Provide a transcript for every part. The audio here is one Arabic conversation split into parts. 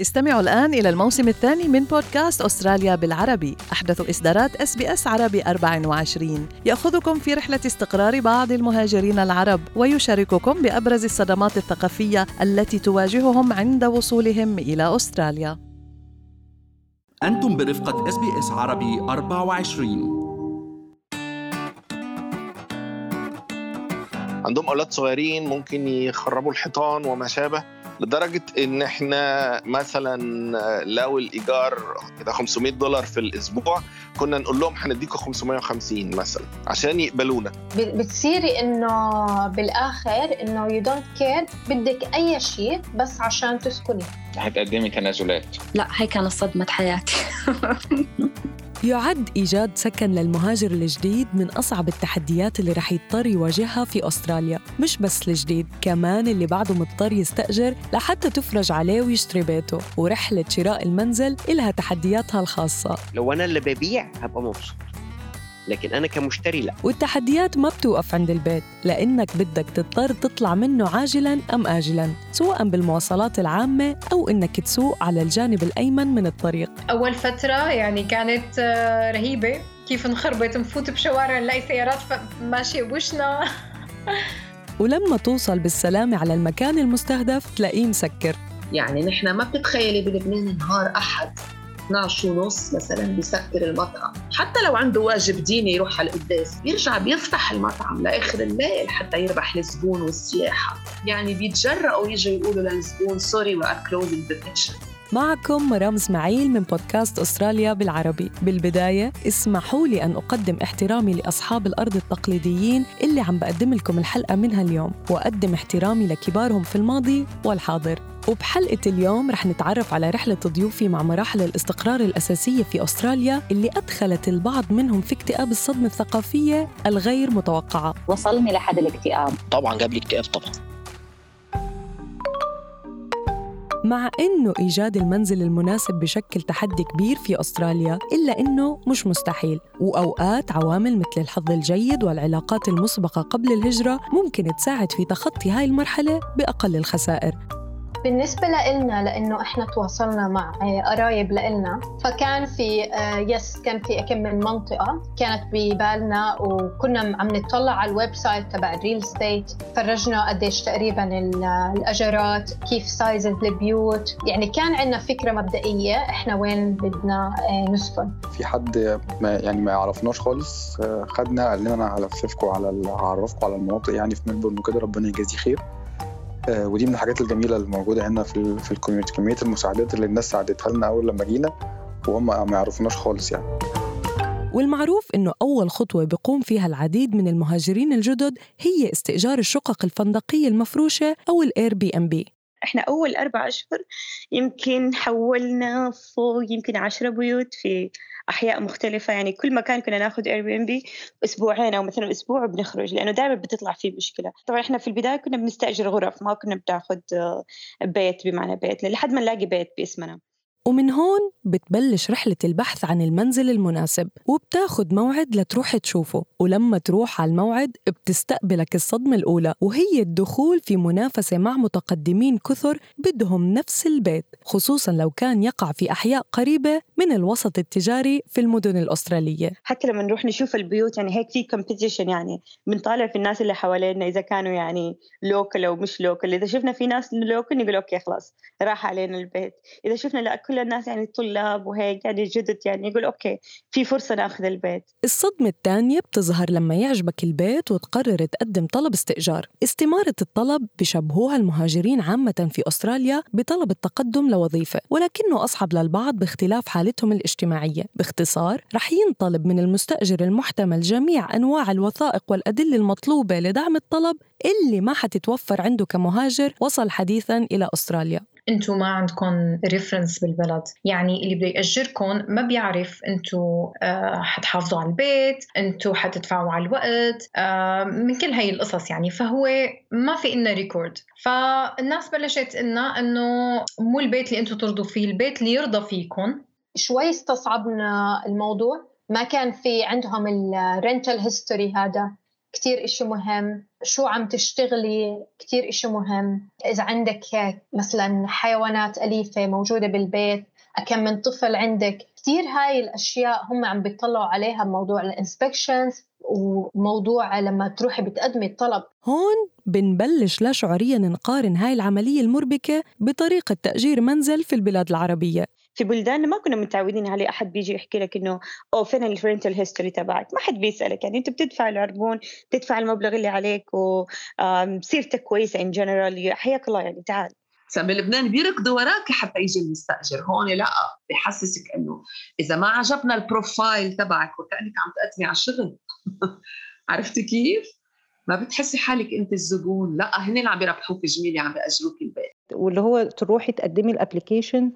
استمعوا الآن إلى الموسم الثاني من بودكاست أستراليا بالعربي. أحدث إصدارات اس بي اس عربي 24 يأخذكم في رحلة استقرار بعض المهاجرين العرب ويشارككم بأبرز الصدمات الثقافية التي تواجههم عند وصولهم إلى أستراليا. أنتم برفقة اس بي اس عربي 24 عندهم أولاد صغيرين ممكن يخربوا الحيطان وما شابه. لدرجة إن إحنا مثلا لو الإيجار كده 500 دولار في الأسبوع كنا نقول لهم هنديكم 550 مثلا عشان يقبلونا. بتصيري إنه بالآخر إنه you don't care بدك أي شيء بس عشان تسكني. حتقدمي تنازلات لا هي كانت صدمه حياتي. يعد إيجاد سكن للمهاجر الجديد من أصعب التحديات اللي رح يضطر يواجهها في أستراليا. مش بس الجديد كمان اللي بعده مضطر يستأجر لحتى تفرج عليه ويشتري بيته ورحلة شراء المنزل إلها تحدياتها الخاصة. لو أنا اللي ببيع هبقى مبسوط. لكن أنا كمشتري لا. والتحديات ما بتوقف عند البيت لأنك بدك تضطر تطلع منه عاجلا أم آجلا سواء بالمواصلات العامة أو إنك تسوق على الجانب الأيمن من الطريق. أول فترة يعني كانت آه، رهيبة. كيف نخربط نفوت بشوارع نلاقي سيارات ماشية بوشنا. ولما توصل بالسلامة على المكان المستهدف تلاقيه مسكر. يعني نحن ما بتتخيلي بلبنان نهار أحد. 12 ونص مثلا بيسكر المطعم. حتى لو عنده واجب ديني يروح على القداس بيرجع بيفتح المطعم لآخر الليل حتى يربح الزبون والسياحة. يعني بيتجرأوا يجوا يقولوا للزبون sorry we are closing معكم مرام إسماعيل من بودكاست أستراليا بالعربي. بالبداية اسمحوا لي أن أقدم احترامي لأصحاب الأرض التقليديين اللي عم بقدم لكم الحلقة منها اليوم وأقدم احترامي لكبارهم في الماضي والحاضر. وبحلقة اليوم رح نتعرف على رحلة ضيوفي مع مراحل الاستقرار الأساسية في أستراليا اللي أدخلت البعض منهم في اكتئاب الصدمة الثقافية الغير متوقعة. وصلني لحد الاكتئاب. طبعا جاب لي اكتئاب طبعا. مع إنه إيجاد المنزل المناسب بشكل تحدي كبير في أستراليا إلا إنه مش مستحيل. وأوقات عوامل مثل الحظ الجيد والعلاقات المسبقة قبل الهجرة ممكن تساعد في تخطي هاي المرحلة بأقل الخسائر. بالنسبة لنا لأنه إحنا تواصلنا مع قرايب لنا فكان في yes آه، كان في كم من منطقة كانت ببالنا وكنا عم نطلع على ال website تبع ال real estate فرجنا قديش تقريبا الأجرات كيف size البيوت. يعني كان عندنا فكرة مبدئية إحنا وين بدنا آه، نسكن في حد ما يعني ما يعرفناش خالص آه، خدنا قال لنا أنا هلففكم على هعرفكم على المناطق يعني في ملبورن وكده ربنا يجازيه خير. آه، ودي من الحاجات الجميلة الموجوده هنا في في ال community كمية المساعدات اللي الناس ساعدتها لنا أول لما جينا وهم ما يعرفوناش خالص يعني. والمعروف إنه أول خطوة بيقوم فيها العديد من المهاجرين الجدد هي استئجار الشقق الفندقية المفروشة أو ال Airbnb إحنا أول أربع أشهر يمكن حولنا فوق يمكن عشرة بيوت في أحياء مختلفة. يعني كل مكان كنا ناخذ Airbnb أسبوعين أو مثلا أسبوع وبنخرج لأنه دائما بتطلع فيه مشكلة. طبعا إحنا في البداية كنا بنستأجر غرف ما كنا بناخذ بيت بمعنى بيت لحد ما نلاقي بيت باسمنا. ومن هون بتبلش رحلة البحث عن المنزل المناسب وبتاخد موعد لتروح تشوفه. ولما تروح على الموعد بتستقبلك الصدمة الأولى وهي الدخول في منافسة مع متقدمين كثر بدهم نفس البيت خصوصا لو كان يقع في أحياء قريبة من الوسط التجاري في المدن الأسترالية. حتى لما نروح نشوف البيوت يعني هيك في competition يعني بنطالع في الناس اللي حوالينا إذا كانوا يعني local أو مش local إذا شفنا في ناس local نقول okay خلاص راح علينا البيت. إذا شفنا لا كل الناس يعني طلاب وهيك يعني جدد يعني يقول أوكي في فرصة ناخذ البيت. الصدمة الثانية بتظهر لما يعجبك البيت وتقرر تقدم طلب استئجار. استمارة الطلب بشبهوها المهاجرين عامة في أستراليا بطلب التقدم لوظيفة ولكنه أصعب للبعض باختلاف حالتهم الاجتماعية. باختصار رح ينطلب من المستأجر المحتمل جميع أنواع الوثائق والأدلة المطلوبة لدعم الطلب اللي ما حتتوفر عنده كمهاجر وصل حديثا إلى أستراليا. أنتم ما عندكم reference بالبلد. يعني اللي بده يأجركم ما بيعرف أنتم آه حتحافظوا على البيت أنتم حتدفعوا على الوقت آه من كل هاي القصص يعني. فهو ما في إلنا record فالناس بلشت إلنا إنه مو البيت اللي أنتم ترضوا فيه البيت اللي يرضى فيكم شوي استصعبنا الموضوع. ما كان في عندهم ال rental history هذا. كتير إشي مهم. شو عم تشتغلي؟ كتير إشي مهم. إذا عندك مثلا حيوانات أليفة موجودة بالبيت كم من طفل عندك؟ كثير هاي الأشياء هم عم بيطلعوا عليها بموضوع ال inspections وموضوع لما تروحي بتقدمي الطلب. هون بنبلش لا شعوريا نقارن هاي العملية المربكة بطريقة تأجير منزل في البلاد العربية. في بلداننا ما كنا متعودين عليه. أحد بيجي يحكي لك إنه أو فين ال rental history تبعك؟ ما حد بيسألك. يعني أنت بتدفع العربون تدفع المبلغ اللي عليك وسيرتك كويسة in general حياك الله يعني تعال. بلبنان بيركضوا وراك حتى يجي المستأجر. هون لا بحسسك إنه إذا ما عجبنا ال profile تبعك وكأنك عم تقدمي على الشغل عرفتي كيف؟ ما بتحسي حالك أنت الزبون. لا هن اللي عم بيربحوك جميله عم بيأجروك البيت. واللي هو تروحي تقدمي ال application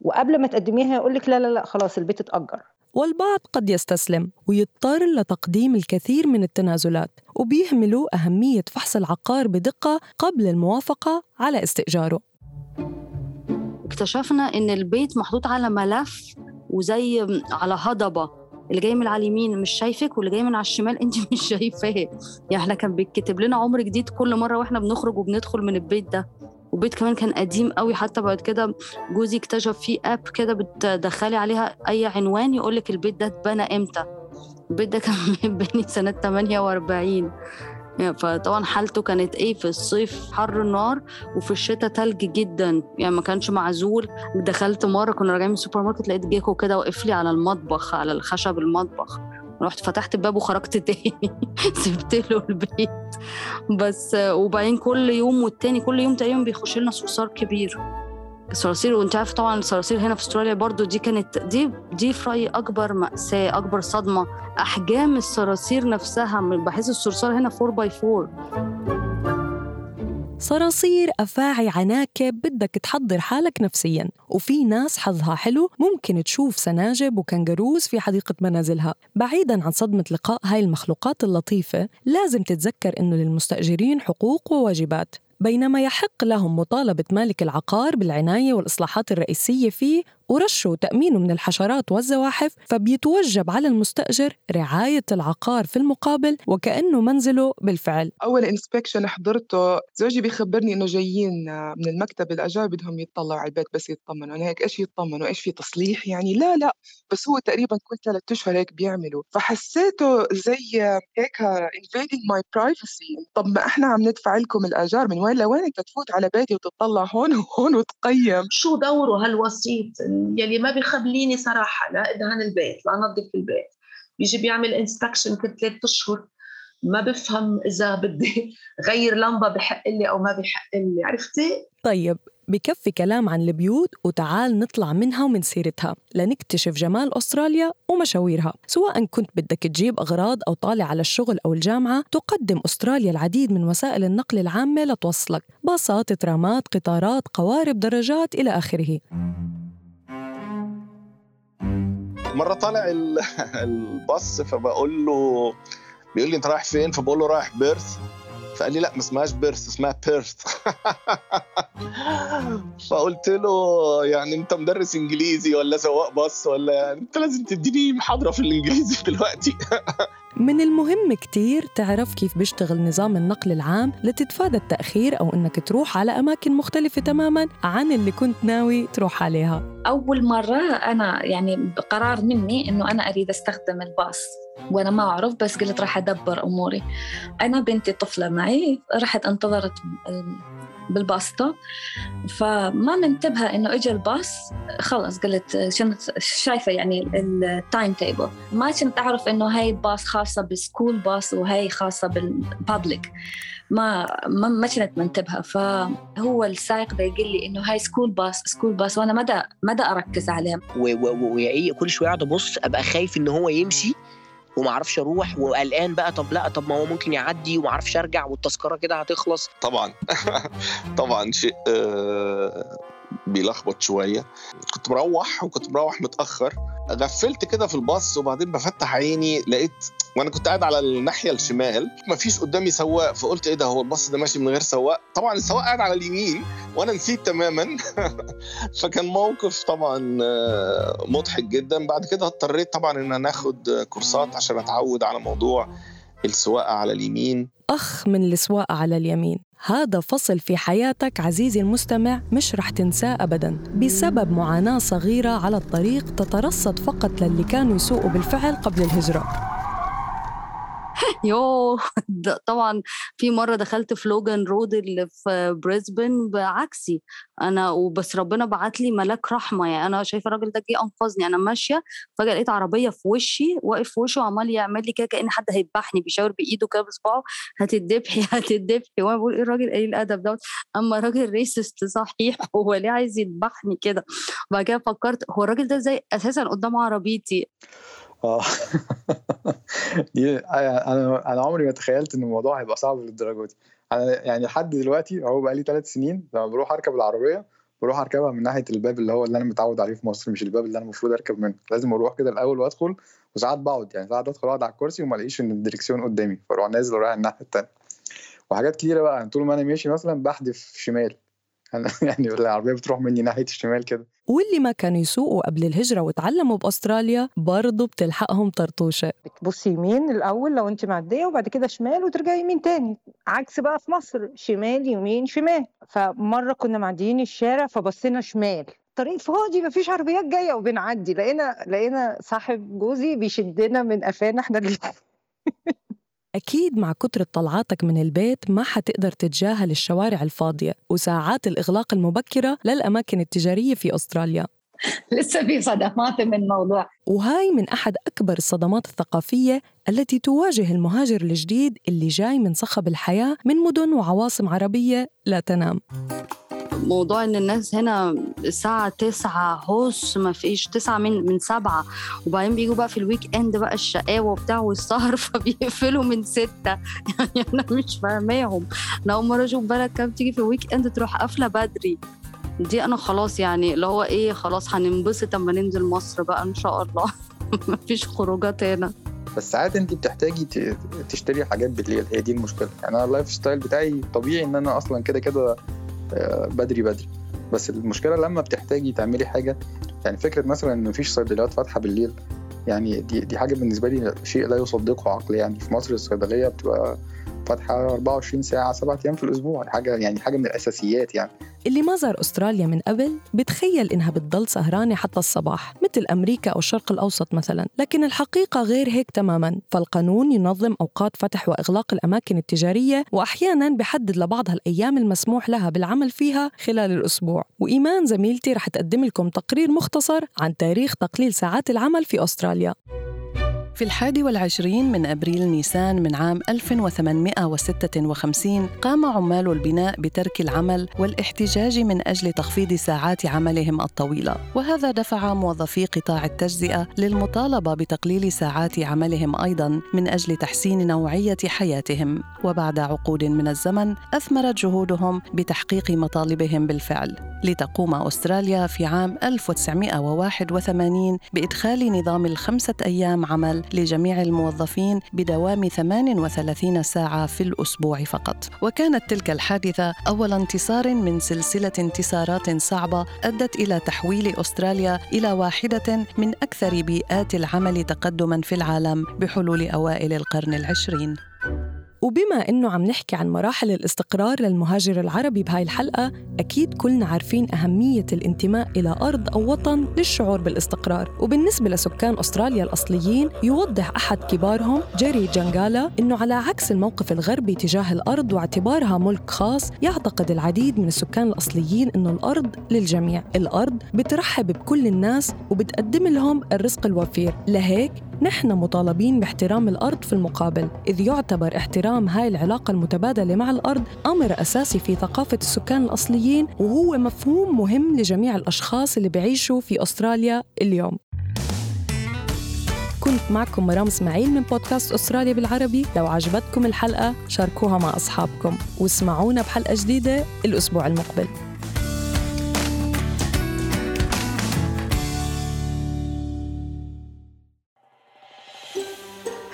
وقبل ما تقدميها يقول لك لا لا لا خلاص البيت اتأجر. والبعض قد يستسلم ويضطر لتقديم الكثير من التنازلات وبيهملوا أهمية فحص العقار بدقة قبل الموافقة على استئجاره. اكتشفنا إن البيت محطوط على ملف وزي على هضبة اللي جاي من على اليمين مش شايفك واللي جاي من على الشمال انت مش شايفاه. يعني إحنا كان بيتكتب لنا عمر جديد كل مرة وإحنا بنخرج وبندخل من البيت ده. وبيت كمان كان قديم قوي. حتى بعد كده جوزي اكتشف فيه app كده بتدخلي عليها أي عنوان يقول لك البيت ده اتبنى إمتى. البيت ده كان متبني سنة 48 يعني فطبعا حالته كانت إيه؟ في الصيف حر النار وفي الشتاء تلج جدا. يعني ما كانش معزول. دخلت مرة كنا راجعين من السوبر ماركت لقيت gecko كده واقف لي على المطبخ على الخشب المطبخ. رحت فتحت الباب وخرجت تاني. سبت له البيت. بس وبعدين كل يوم والتاني كل يوم تقريبا بيخش لنا صرصار كبير. الصراصير وانت عارف طبعا الصراصير هنا في أستراليا برضو دي كانت دي دي في رأيي أكبر مأساة أكبر صدمة. أحجام الصراصير نفسها بحس الصرصار هنا 4 باي 4 صراصير أفاعي عناكب بدك تحضر حالك نفسياً. وفي ناس حظها حلو ممكن تشوف سناجب وكنجروز في حديقة منازلها. بعيداً عن صدمة لقاء هاي المخلوقات اللطيفة لازم تتذكر إنه للمستأجرين حقوق وواجبات. بينما يحق لهم مطالبة مالك العقار بالعناية والإصلاحات الرئيسية فيه ورشه وتأمينه من الحشرات والزواحف فبيتوجب على المستأجر رعاية العقار في المقابل وكأنه منزله بالفعل. أول إنسبكشن حضرته زوجي بيخبرني إنه جايين من المكتب الأجار بدهم يطلعوا على البيت بس يطمنوا. أنا هيك إيش يطمنوا؟ إيش في تصليح؟ يعني لا لا. بس هو تقريبا كل ثلاث أشهر هيك بيعملوا. فحسيته زي هيك invading my privacy. طب ما إحنا عم ندفع لكم الأجار من وين لوين تفوت على بيتي وتطلع هون وهون وتقيم؟ شو دوره هالوسيط؟ يلي ما بيخبليني صراحة لا ادهن البيت لا نظف البيت. بيجي بيعمل inspection كل ثلاث أشهر ما بفهم إذا بدي غير لمبة بحق لي أو ما بحق لي عرفتي؟ طيب بكفي كلام عن البيوت وتعال نطلع منها ومن سيرتها لنكتشف جمال أستراليا ومشاويرها. سواء كنت بدك تجيب أغراض أو طالع على الشغل أو الجامعة تقدم أستراليا العديد من وسائل النقل العامة لتوصلك. باصات ترامات قطارات قوارب دراجات إلى آخره. مرة طالع الباص فبقول له بيقول لي أنت رايح فين؟ فبقول له رايح بيرث. فقال لي لا ما اسمهاش بيرث اسمها بيرث. فقلت له يعني أنت مدرس إنجليزي ولا سواق باص ولا انت لازم تديني محاضرة في الإنجليزي دلوقتي. من المهم كتير تعرف كيف بيشتغل نظام النقل العام لتتفادى التأخير أو إنك تروح على أماكن مختلفة تماماً عن اللي كنت ناوي تروح عليها. أول مرة أنا يعني قرار مني إنه أنا أريد أستخدم الباص وأنا ما أعرف بس قلت راح أدبر أموري. أنا بنتي طفلة معي رحت انتظرت بال bus stop فما منتبهة إنه إجا الباص خلص قلت كنت شايفة يعني ال timetable ما كنت أعرف إنه هاي باص خاصة بال school bus وهي خاصة بال public ما ما ما كنت منتبهة. فهو السائق بيقول لي إنه هاي school bus school bus وأنا ما دا ما دا أركز عليه. وكل شوية أقعد أبص أبقى خايف إن هو يمشي. وما أعرفش أروح وقلقان بقى طب لأ طب ما هو ممكن يعدي وما أعرفش ارجع والتذكرة كده هتخلص. طبعا. طبعا شيء بيلخبط شوية. كنت مروح وكنت مروح متأخر. غفلت كده في الباص وبعدين بفتح عيني لقيت وأنا كنت قاعد على الناحية الشمال مفيش قدامي سواق فقلت إيه ده هو الباص ده ماشي من غير سواق؟ طبعا السواق قاعد على اليمين وأنا نسيت تماما. فكان موقف طبعا مضحك جدا. بعد كده اضطريت طبعا إن أنا اخد كورسات عشان أتعود على موضوع السواقة على اليمين. أخ من السواقة على اليمين. هذا فصل في حياتك عزيزي المستمع مش رح تنساه أبدا. بسبب معاناة صغيرة على الطريق تترصد فقط للي كانوا يسوقوا بالفعل قبل الهجرة. يو طبعا في مرة دخلت في Logan Road اللي في بريسبن بعكسي. أنا وبس ربنا بعت لي ملاك رحمة. يعني أنا شايفة الراجل ده جه أنقذني. أنا ماشية فجأة لقيت عربية في وشي واقف في وشي وعمال يعمل لي كده كأن حد هيذبحني بيشاور بإيده كده بصباعه هتذبحي هتذبحي وأنا بقول إيه الراجل؟ قليل الأدب دوت. أما راجل racist صحيح هو ليه عايز يذبحني كده؟ وبعد كده فكرت هو الراجل ده إزاي أساسا قدام عربيتي؟ دي أنا أنا عمري ما تخيلت إن الموضوع هيبقى صعب للدرجة دي. أنا يعني لحد دلوقتي أهو بقى لي ثلاث سنين لما بروح أركب العربية بروح أركبها من ناحية الباب اللي هو اللي أنا متعود عليه في مصر مش الباب اللي أنا المفروض أركب منه. لازم أروح كده الأول وأدخل وساعات بقعد يعني ساعات ادخل أقعد على الكرسي وما ألاقيش إن الدركسيون قدامي فأروح نازل ورايح الناحية الثانية وحاجات كتيرة بقى طول ما أنا ماشي مثلا بحدف شمال. يعني العربية بتروح مني ناحية الشمال كده. واللي ما كانوا يسوقوا قبل الهجرة وتعلموا بأستراليا برضه بتلحقهم طرطوشة. بتبصي يمين الأول لو أنت معدية وبعد كده شمال وترجعي يمين تاني. عكس بقى في مصر شمال يمين شمال. فمرة كنا معديين الشارع فبصينا شمال. طريق فاضي مفيش عربيات جاية وبنعدي. لقينا لقينا صاحب جوزي بيشدنا من قفانا إحنا أكيد مع كتر طلعاتك من البيت ما حتقدر تتجاهل الشوارع الفاضية وساعات الإغلاق المبكرة للأماكن التجارية في أستراليا. لسه في صدمات من الموضوع وهاي من أحد أكبر الصدمات الثقافية التي تواجه المهاجر الجديد اللي جاي من صخب الحياة من مدن وعواصم عربية لا تنام. موضوع إن الناس هنا الساعة تسعة هوس ما فيش تسعة من من سبعة. وبعدين بيجوا بقى في ال weekend بقى الشقاوة وبتاع والسهر فبيقفلوا من ستة. يعني أنا مش فاهماهم. أنا أول مرة أشوف بلد لما تيجي في ال weekend تروح قافلة بدري. دي أنا خلاص يعني اللي هو إيه خلاص هننبسط أما ننزل مصر بقى إن شاء الله. مفيش خروجات هنا. بس ساعات انت بتحتاجي تشتري حاجات بالليل. هي دي المشكلة. يعني أنا ال lifestyle بتاعي طبيعي إن أنا أصلا كده كده بدري بدري. بس المشكلة لما بتحتاجي تعملي حاجة يعني فكرة مثلا إن مفيش صيدليات فاتحة بالليل يعني دي دي حاجة بالنسبة لي شيء لا يصدقه عقلي يعني في مصر الصيدلية بتبقى فاتحة 24 ساعة سبعة أيام في الأسبوع حاجة يعني حاجة من الأساسيات يعني. اللي ما زار أستراليا من قبل بتخيل إنها بتضل سهرانة حتى الصباح مثل أمريكا أو الشرق الأوسط مثلا. لكن الحقيقة غير هيك تماما. فالقانون ينظم أوقات فتح وإغلاق الأماكن التجارية وأحيانا بحدد لبعضها الأيام المسموح لها بالعمل فيها خلال الأسبوع. وإيمان زميلتي رح تقدم لكم تقرير مختصر عن تاريخ تقليل ساعات العمل في أستراليا. في الحادي والعشرين من أبريل نيسان من عام 1856 قام عمال البناء بترك العمل والاحتجاج من أجل تخفيض ساعات عملهم الطويلة. وهذا دفع موظفي قطاع التجزئة للمطالبة بتقليل ساعات عملهم أيضا من أجل تحسين نوعية حياتهم. وبعد عقود من الزمن أثمرت جهودهم بتحقيق مطالبهم بالفعل. لتقوم أستراليا في عام 1981 بإدخال نظام الخمسة أيام عمل لجميع الموظفين بدوام 38 ساعة في الأسبوع فقط. وكانت تلك الحادثة أول انتصار من سلسلة انتصارات صعبة أدت إلى تحويل أستراليا إلى واحدة من أكثر بيئات العمل تقدما في العالم بحلول أوائل القرن العشرين. وبما إنه عم نحكي عن مراحل الاستقرار للمهاجر العربي بهاي الحلقة أكيد كلنا عارفين أهمية الانتماء إلى أرض أو وطن للشعور بالاستقرار. وبالنسبة لسكان أستراليا الأصليين يوضح أحد كبارهم جيري جانجالا إنه على عكس الموقف الغربي تجاه الأرض واعتبارها ملك خاص يعتقد العديد من السكان الأصليين إنه الأرض للجميع. الأرض بترحب بكل الناس وبتقدم لهم الرزق الوفير. لهيك نحن مطالبين باحترام الأرض في المقابل إذ يعتبر احترام هاي العلاقة المتبادلة مع الأرض أمر أساسي في ثقافة السكان الأصليين وهو مفهوم مهم لجميع الأشخاص اللي بيعيشوا في أستراليا اليوم. كنت معكم مرام إسماعيل من بودكاست أستراليا بالعربي لو عجبتكم الحلقة شاركوها مع أصحابكم واسمعونا بحلقة جديدة الأسبوع المقبل.